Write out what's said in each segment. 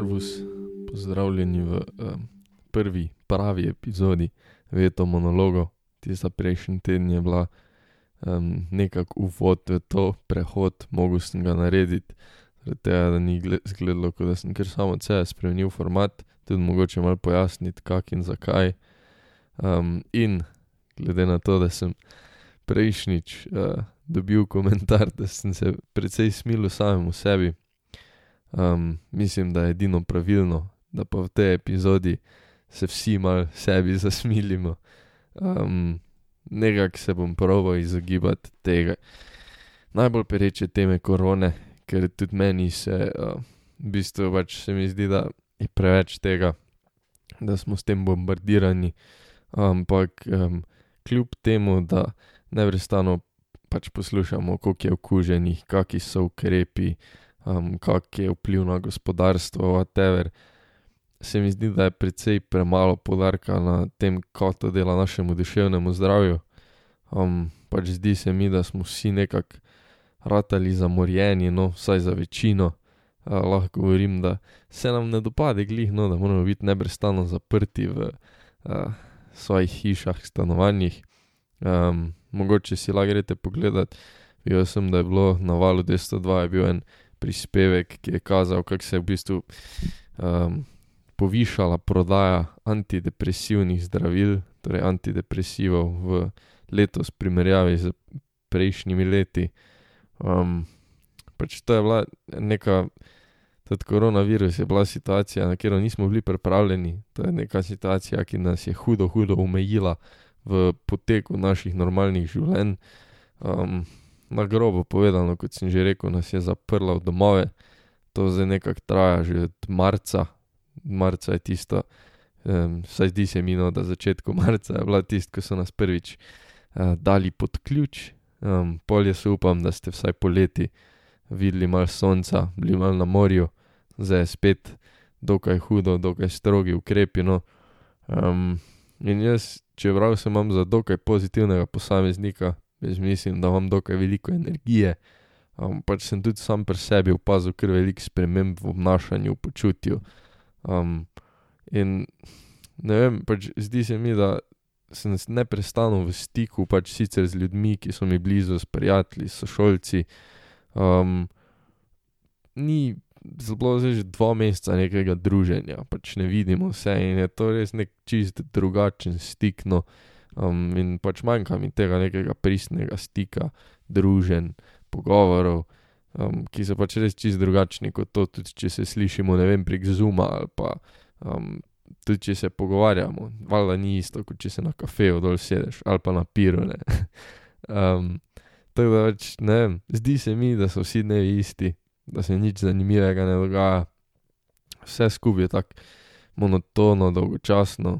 Servus, pozdravljeni v um, prvi pravi epizodi Veto monologov. Tista prejšnji teden je bila um, nekako uvod v to, prehod, mogel sem ga narediti, zaradi tega, da ni izgledalo, kot da sem kar samo od sebe spremenil format, tudi mogoče malo pojasniti, kako in zakaj. Um, in glede na to, da sem prejšnjič uh, dobil komentar, da sem se precej smilil samemu sebi. Um, mislim, da je edino pravilno, da pa v tej epizodi se vsi malo sebi zasmilimo. Um, Nekaj se bom proval izogibati tega najbolj pereče teme korone, ker tudi meni se, uh, v bistvu pač se mi zdi, da je preveč tega, da smo s tem bombardirani. Ampak um, kljub temu, da nevrstano pač poslušamo, koliko je okuženih, kakšni so ukrepi, um, kak je vpliv na gospodarstvo, whatever. Se mi zdi, da je precej premalo podarka na tem, kako to dela našemu duševnemu zdravju. Um, pač zdi se mi, da smo vsi nekako ratali zamorjeni, no, vsaj za večino. Uh, lahko govorim, da se nam ne dopade glih, no, da moramo biti neprestano zaprti v uh, svojih hišah, stanovanjih. Um, mogoče si lahko greste pogledat, videl sem, da je bilo na valu 202, je bil en prispevek, ki je kazal, kako se je v bistvu um, povišala prodaja antidepresivnih zdravil, torej antidepresivov v letos, v primerjavi z prejšnjimi leti. Um, pač to je bila neka, tudi koronavirus je bila situacija, na katero nismo bili pripravljeni. To je neka situacija, ki nas je hudo, hudo omejila v poteku naših normalnih življenj. Um, na grobo povedano, kot sem že rekel, nas je zaprla v domove, to zdaj nekako traja že od marca, marca je tisto, um, saj zdi se mi, no, da začetku marca je bila tisto, ko so nas prvič uh, dali pod ključ. Um, polje se upam, da ste vsaj poleti videli malo sonca, bili malo na morju, zdaj je spet dokaj hudo, dokaj strogi ukrepi. No. Um, in jaz, čeprav se imam za dokaj pozitivnega posameznika, jaz mislim, da imam dokaj veliko energije. Um, pač sem tudi sam pri sebi opazil kar veliko sprememb v obnašanju, v počutju. Um, in ne vem, pač zdi se mi, da sem neprestano v stiku, pač sicer z ljudmi, ki so mi blizu, s prijatelji, sošolci. Um, ni zelo že dva meseca nekega druženja, pač ne vidimo vse in je to res nek čist drugačen stik. No. Um, in pač manjka mi tega nekega pristnega stika, družen, pogovorov, um, ki so pač res čist drugačni kot to, tudi če se slišimo, ne vem, prek Zuma ali pa um, tudi če se pogovarjamo. Valjda ni isto, kot če se na kafeju dol sedeš ali pa na piru. um, tako da pač ne vem, zdi se mi, da so vsi dnevi isti, da se nič zanimivega ne dogaja. Vse skupaj je tako monotono, dolgočasno,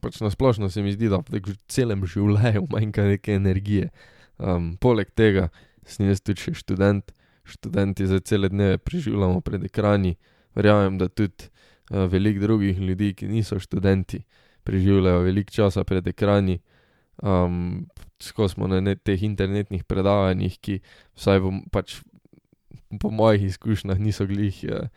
pač na splošno se mi zdi, da v celem življenju manjka neke energije. Um, poleg tega sem jaz tudi še študent, študenti za cele dneve preživljamo pred ekrani, verjamem, da tudi uh, veliko drugih ljudi, ki niso študenti, preživljajo veliko časa pred ekrani. Um, Skozi smo na teh internetnih predavanjih, ki vsaj po, pač, po mojih izkušnjah niso glih. Uh,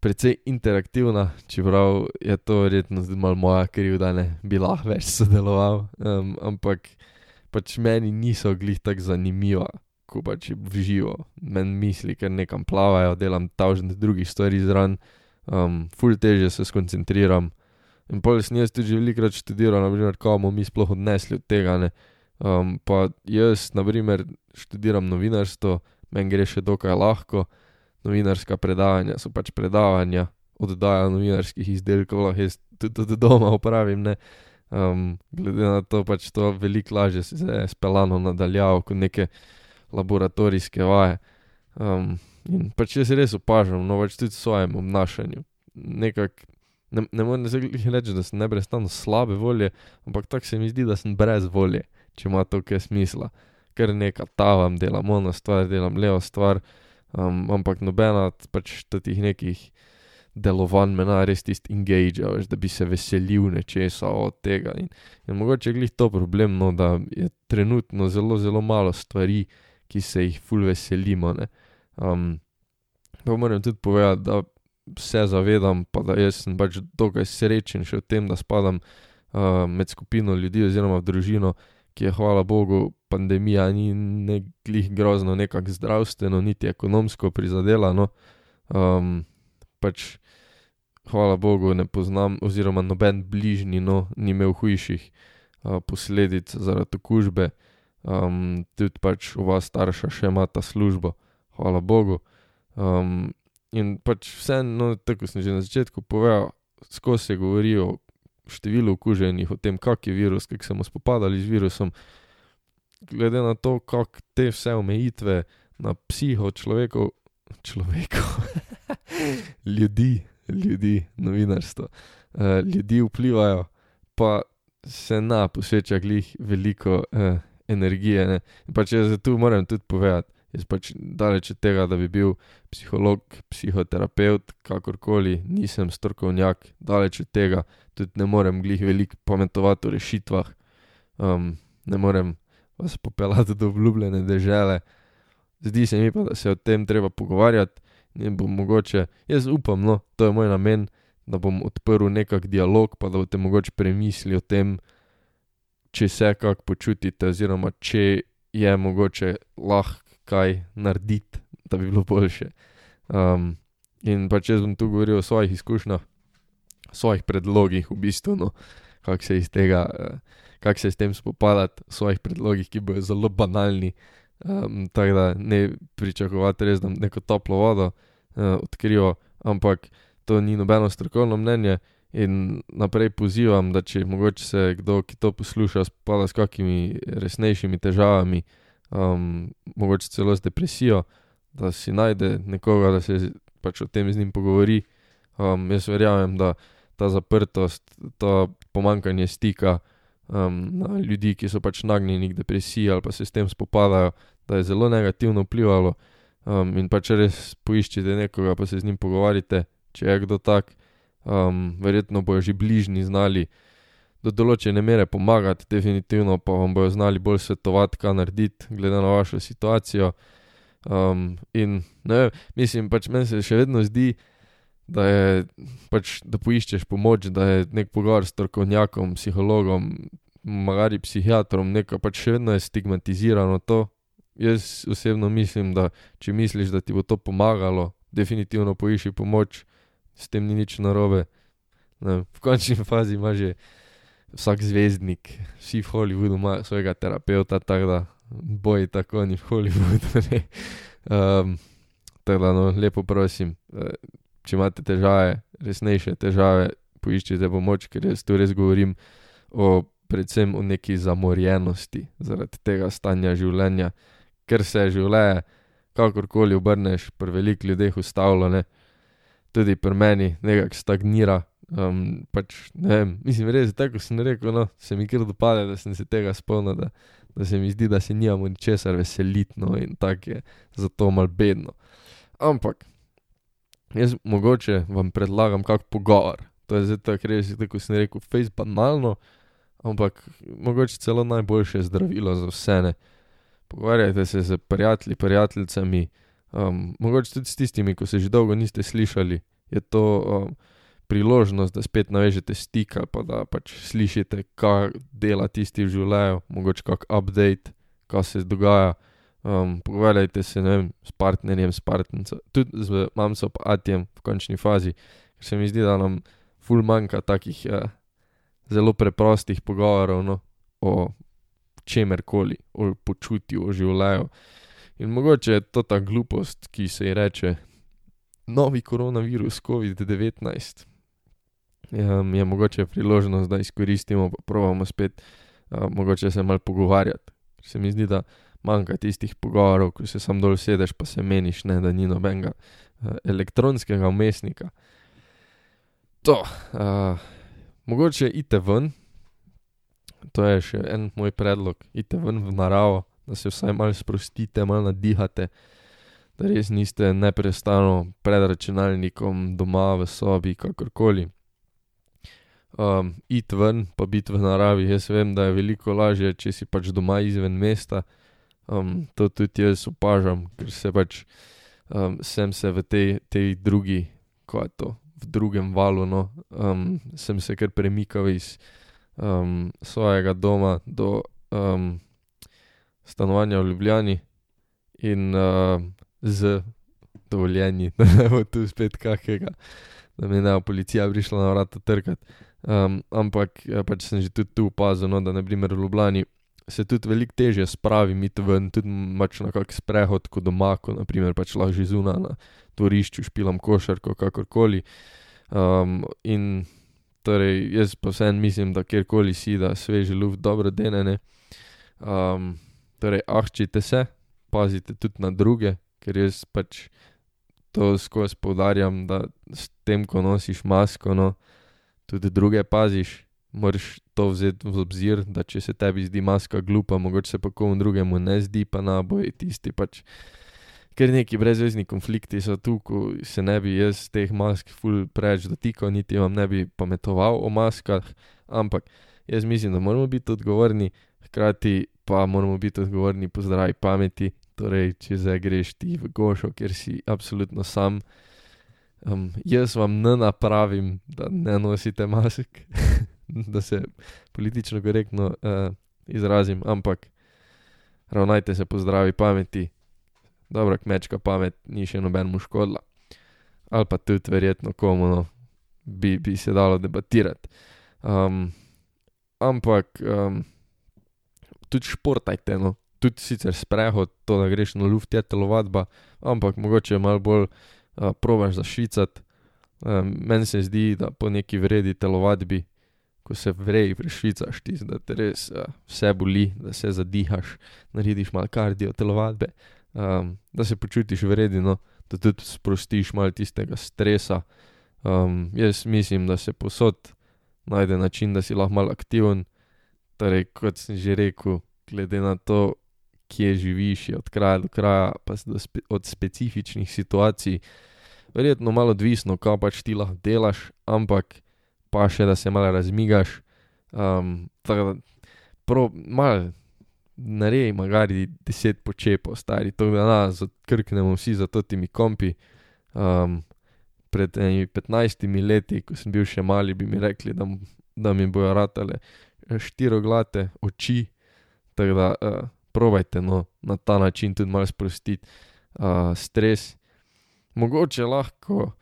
precej interaktivna, čeprav je to verjetno zdaj malo moja krivda, da ne bi lahko več sodeloval. Um, ampak pač meni niso glih tako zanimiva, ko pač v živo. Meni misli, ker nekam plavajo, delam tažne drugih stvari zraven, um, ful teže se skoncentriram. In pol sem jaz tudi velikrat študiral, naprimer, kako bomo mi sploh odnesli od tega. Um, pa jaz, naprimer, študiram novinarstvo, meni gre še dokaj lahko novinarska predavanja, so pač predavanja, oddaja novinarskih izdelkov, lahko jaz tudi doma upravim. Um, glede na to, pač to veliko lažje se je speljano nadaljavo kot neke laboratorijske vaje. Um, in pač jaz res opažam, no pač tudi v svojem obnašanju. Nekak, ne, ne morem reči, da sem neprestano slabe volje, ampak tako se mi zdi, da sem brez volje, če ima to kaj smisla. Ker nekaj tavam, delam ono stvar, delam levo stvar. Um, ampak nobena pač teh nekih delovanj me na res tisti engage, veš, da bi se veselil nečesa od tega. In, in mogoče je glih to problem, no, da je trenutno zelo, zelo malo stvari, ki se jih ful veselimo. Um, pa moram tudi povedati, da se zavedam, pa da jaz sem pač dokaj srečen še v tem, da spadam uh, med skupino ljudi oziroma družino, ki je, hvala Bogu, pandemija ni ne glih grozno, nekako zdravstveno, niti ekonomsko prizadela. No. Um, pač, hvala Bogu, ne poznam, oziroma noben bližnji no, ni imel hujših uh, posledic zaradi okužbe. Um, tudi pač oba starša še imata službo, hvala Bogu. Um, in pač vseeno, no, tako sem že na začetku povedal, skozi se govori o številu okuženih, o tem, kak je virus, kako se bomo spopadali z virusom. Glede na to, kako te vse omejitve na psiho človekov, človekov, ljudi, ljudi, novinarstvo, uh, ljudi vplivajo, pa se na posveča glih veliko uh, energije. Ne? In pa če se tu moram tudi povedati, jaz pač daleč od tega, da bi bil psiholog, psihoterapeut, kakorkoli, nisem strokovnjak, daleč od tega, tudi ne morem glih veliko pametovati o rešitvah, um, ne morem vas popeljati do obljubljene dežele. Zdi se mi pa, da se o tem treba pogovarjati in bom mogoče, jaz upam, no, to je moj namen, da bom odprl nekak dialog, pa da boste mogoče premislili o tem, če se kako počutite, oziroma če je mogoče lahko kaj narediti, da bi bilo boljše. Um, in pa če bom tu govoril o svojih izkušnjah, svojih predlogih, v bistvu, no, kako se iz tega, uh, kako se s tem spopadati, svojih predlogih, ki bojo zelo banalni. Um, tako da ne pričakovati res, da neko toplo vodo uh, odkrijo, ampak to ni nobeno strokovno mnenje. In naprej pozivam, da če mogoče se kdo, ki to posluša, spada s kakimi resnejšimi težavami, um, mogoče celo z depresijo, da si najde nekoga, da se pač o tem z njim pogovori. Um, jaz verjamem, da ta zaprtost, to pomankanje stika um, na ljudi, ki so pač nagnjeni k depresiji ali pa se s tem spopadajo, da je zelo negativno vplivalo. Um, in pač res poiščite nekoga, pa se z njim pogovarjate, če je kdo tak. Um, verjetno bojo že bližnji znali do določene mere pomagati, definitivno pa vam bojo znali bolj svetovati, kaj narediti, glede na vašo situacijo. Um, in ne mislim, pač meni se še vedno zdi, da je pač, da poiščeš pomoč, da je nek pogovor s strokovnjakom, psihologom, magari psihiatrom, nekaj pač še vedno je stigmatizirano to. Jaz osebno mislim, da če misliš, da ti bo to pomagalo, definitivno poišči pomoč, s tem ni nič narobe. Ne, v končni fazi ima že vsak zvezdnik, vsi v Hollywoodu imajo svojega terapeuta, tako da boji tako ni v Hollywoodu. um, tako da, no, lepo prosim, če imate težave, resnejše težave, poiščite pomoč, ker jaz tu res govorim o, predvsem o neki zamorjenosti zaradi tega stanja življenja, ker se življenje, kakorkoli obrneš, pri velikih ljudeh ustavlja, tudi pri meni nekako stagnira. Um, pač, ne vem, mislim, res, tako sem rekel, no, se mi kar dopade, da sem se tega spomnil, da, da se mi zdi, da se nijamo ničesar veseliti, no, in tako je, zato mal bedno. Ampak, jaz mogoče vam predlagam kak pogovor, to je zdaj tako res, tako sem rekel, face banalno, ampak mogoče celo najboljše zdravilo za vse ne. Pogovarjajte se z prijatelji, prijateljicami, um, mogoče tudi s tistimi, ko se že dolgo niste slišali, je to. Um, priložnost, da spet navežete stik ali pa da pač slišite, kaj dela tisti v življenju, mogoče kak update, kaj se dogaja. Um, pogovarjajte se vem, s partnerjem, s partnerico, tudi z mamco, pa atijem v končni fazi, ker se mi zdi, da nam ful manjka takih uh, zelo preprostih pogovorov no, o čemerkoli, o počutju, o življenju. In mogoče je to ta glupost, ki se ji reče novi koronavirus, COVID-19 um, je mogoče priložnost, da izkoristimo, pa pravimo spet, um, mogoče se malo pogovarjati. Se mi zdi, da manjka tistih pogovorov, ko se sam dol sedeš, pa se meniš, ne, da ni nobenega uh, elektronskega umestnika. To, uh, mogoče ite ven, to je še en moj predlog, ite ven v naravo, da se vsaj malo sprostite, malo nadihate. Da res niste neprestano pred računalnikom, doma v sobi, kakorkoli um, iti ven, pa biti v naravi. Jaz vem, da je veliko lažje, če si pač doma izven mesta. Um, to tudi jaz opažam, ker se pač um, sem se v tej, tej drugi ko je to v drugem valu, no, um, sem se kar premikal iz um, svojega doma do um, stanovanja v Ljubljani in uh, z dovoljenji, da ne bo tu spet kakega, da mi ne bo policija prišla na vrata trkati. Um, ampak ja, pač sem že tudi tu opazil, no, da naprimer v Ljubljani se tudi veliko težje spravi, mi tu ven, tudi pač na kak sprehod kot doma, ko naprimer pač lahko že zunaj na dvorišču špilam košarko, kakorkoli. Um, in torej jaz pa vseeno mislim, da kjerkoli si, da sveži luft dobro denene. Um, torej, ahčite se, pazite tudi na druge, ker jaz pač to skozi poudarjam, da s tem, ko nosiš masko, no, tudi druge paziš, moraš to vzeti v obzir, da če se tebi zdi maska glupa, mogoče se pa komu drugemu ne zdi, pa na boji tisti pač. Ker neki brezvezni konflikti so tu, ko se ne bi jaz teh mask ful preveč dotikal, niti vam ne bi pametoval o maskah, ampak jaz mislim, da moramo biti odgovorni, hkrati pa moramo biti odgovorni po zdravi pameti, torej če zdaj greš ti v gošo, ker si absolutno sam. Um, jaz vam ne napravim, da ne nosite mask, da se politično korektno uh, izrazim, ampak ravnajte se po zdravi pameti, dobra kmečka pamet ni še nobenemu škodila. Ali pa tudi verjetno komu no, bi, bi se dalo debatirati. Um, ampak um, tudi športajte, no. tudi sicer sprehod, to da greš na luft, je telovadba, ampak mogoče malo bolj uh, probaš zašvicati. Um, meni se zdi, da po neki vredi telovadbi, ko se vreji prešvicaš, ti da te res uh, vse boli, da se zadihaš, narediš malo kardio telovadbe, um, da se počutiš vredno, da tudi sprostiš malo tistega stresa. Um, jaz mislim, da se posod najde način, da si lahko malo aktiven. Torej, kot sem že rekel, glede na to, kje živiš, od kraja do kraja, pa spe, od specifičnih situacij, verjetno malo odvisno, kaj pač ti lahko delaš, ampak pa še da se malo razmigaš. Um, tako da, prav, malo, naredi, magari deset počepov, stari, to da nas krknemo vsi za to timi kompi. Um, pred 15 leti, ko sem bil še mali, bi mi rekli, da, da mi bojo ratale štiroglate oči. Tako da, uh, probajte no, na ta način tudi malo sprostiti uh, stres. Mogoče lahko,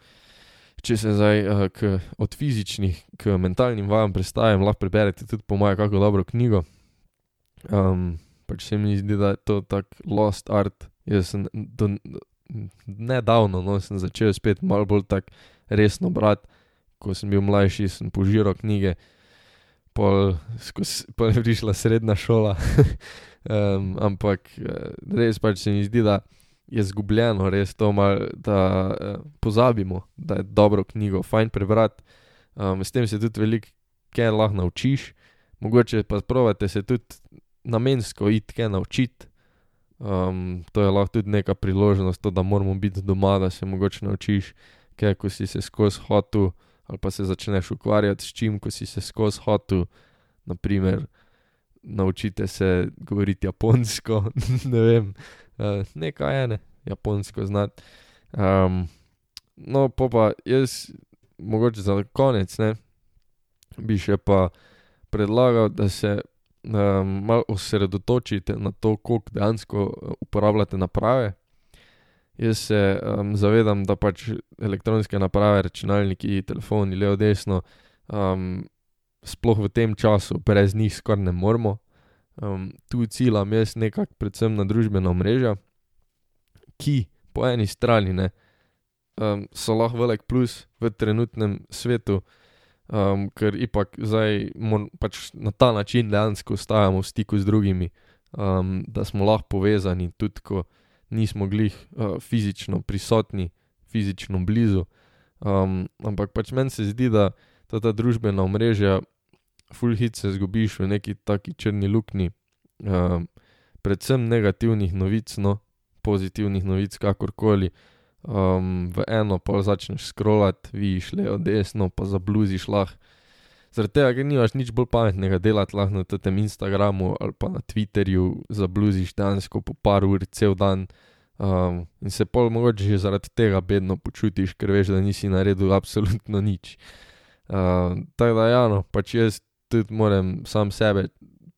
če se zdaj uh, k, od fizičnih k mentalnim vajam prestajam, lahko preberete tudi po mojem kako dobro knjigo. Um, pač se mi zdi, da je to tako lost art. Jaz sem do, nedavno, no, sem začel spet malo bolj tako resno brati, ko sem bil mlajši, sem požiral knjige, pol, skozi, pol je prišla srednja šola. um, ampak eh, res pač se mi zdi, da je zgubljeno, res to malo, da uh, pozabimo, da je dobro knjigo, fajn prebrati. Um, s tem se tudi veliko kaj lahko naučiš, mogoče pa sprovate se tudi namensko iti kaj naučiti. Um, to je lahko tudi neka priložnost, to, da moramo biti doma, da se mogoče naučiš, kaj ko si se skozi hotel, ali pa se začneš ukvarjati s čim, ko si se skozi hotel, naprimer, naučite se govoriti japonsko, ne vem, uh, nekaj ene, japonsko znati. Um, no, pa pa jaz, mogoče za konec, ne, bi še pa predlagal, da se um, malo osredotočite na to, koliko dejansko eh, uporabljate naprave. Jaz se um, zavedam, da pač elektronske naprave, računalniki, telefoni, levo, desno, um, sploh v tem času brez njih skoraj ne moremo. Um, tu ciljam jaz nekako predvsem na družbena mreža, ki po eni strani ne, um, so lahko velik plus v trenutnem svetu, um, ker ipak zdaj pač na ta način dejansko ostajamo v stiku z drugimi, um, da smo lahko povezani, tudi ko nismo glih uh, fizično prisotni, fizično blizu. Um, ampak pač meni se zdi, da ta, ta družbena omrežja, full hit se zgubiš v neki taki črni luknji, um, predvsem negativnih novic, no, pozitivnih novic, kakorkoli um, v eno pa začneš scrollati, vidiš levo, desno, pa zabluziš lahko. Zaradi tega, ker nimaš nič bolj pametnega delati lahko na tem Instagramu ali pa na Twitterju, zabluziš dejansko po par ur, cel dan. Um, in se pol mogoče že zaradi tega bedno počutiš, ker veš, da nisi naredil absolutno nič. Uh, tako da, ja, no, pač jaz tudi moram sam sebe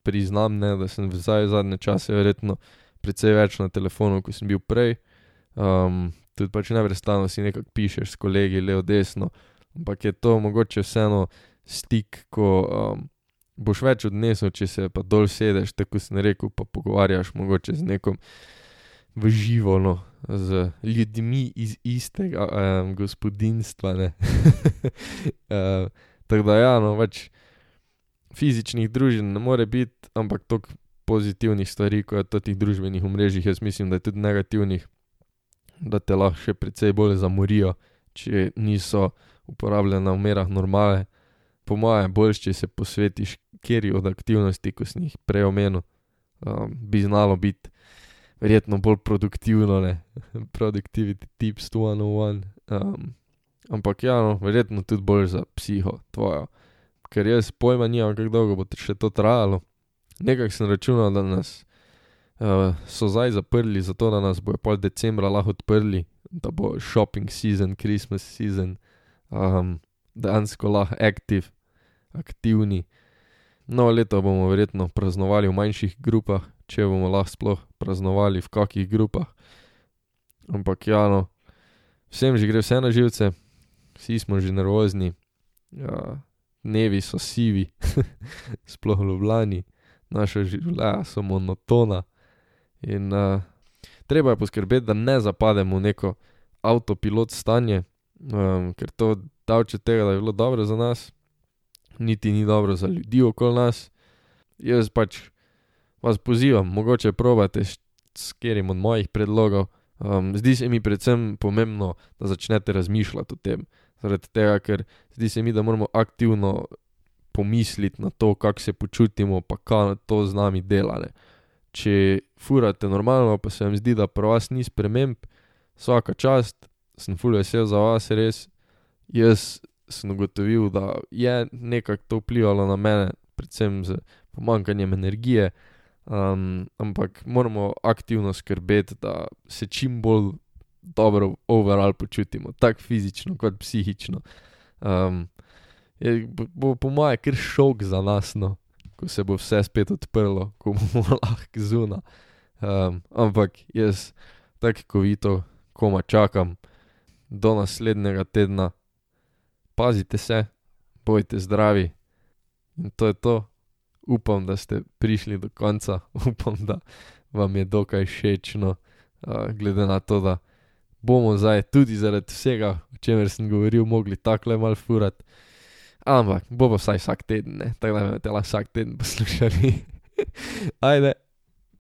priznam, ne, da sem v zadnje čase verjetno precej več na telefonu, kot sem bil prej. Um, tudi pač nevrstano si nekako pišeš s kolegi, levo, desno, ampak je to mogoče vseeno stik, ko um, boš več odnesel, če se pa dol sedeš, tako si rekel, pa pogovarjaš mogoče z nekom v živo, no, z ljudmi iz istega um, gospodinstva. uh, tako da, ja, no, več fizičnih družin ne more biti, ampak toliko pozitivnih stvari, kot je to teh družbenih omrežjih, jaz mislim, da je tudi negativnih da te lahko še precej bolj zamorijo, če niso uporabljene v merah normale. Po mojem, boljš, če se posvetiš kjeri od aktivnosti, ko si jih prej omenil, um, bi znalo biti verjetno bolj produktivno, ne, productivity tips 201. Um, ampak ja, no, verjetno tudi bolj za psiho tvojo, ker jaz pojma nimam, kako dolgo bo še to trajalo. Nekaj sem računal, da nas uh, so zdaj zaprli, zato da nas bojo pol decembra lahko odprli, da bo shopping season, Christmas season, um, dejansko lahko aktiv, aktivni. Novo leto bomo verjetno praznovali v manjših grupah, če bomo lahko sploh praznovali v kakih grupah. Ampak ja, no, vsem že gre vse na živce, vsi smo že nervozni, ja, dnevi so sivi, sploh v Ljubljani, naša življenja so monotona. In uh, treba je poskrbeti, da ne zapademo v neko avtopilot stanje, um, ker to davče tega, da je bilo dobro za nas, niti ni dobro za ljudi okoli nas. Jaz pač vas pozivam, mogoče probate s katerim od mojih predlogov. Um, zdi se mi predvsem pomembno, da začnete razmišljati o tem. Zaradi tega, ker zdi se mi, da moramo aktivno pomisliti na to, kako se počutimo, pa kaj to z nami dela če furate normalno, pa se vam zdi, da pri vas ni sprememb, vsaka čast, sem ful vesel za vas, res. Jaz sem ugotovil, da je nekako to vplivalo na mene, predvsem z pomankanjem energije, um, ampak moramo aktivno skrbeti, da se čim bolj dobro overall počutimo, tako fizično kot psihično. Um, je, bo po mojem kar šok za nas, no ko se bo vse spet odprlo, ko bomo lahko zunaj. Um, ampak jaz tako kot vi to, koma čakam do naslednjega tedna, pazite se, bojte zdravi in to je to. Upam, da ste prišli do konca, upam, da vam je dokaj všečno, uh, glede na to, da bomo zdaj tudi zaradi vsega, o čemer sem govoril, mogli tako le mal furati. Ampak bo pa vsaj vsak teden, ne? tako da me te lahko vsak teden poslušali. Ajde.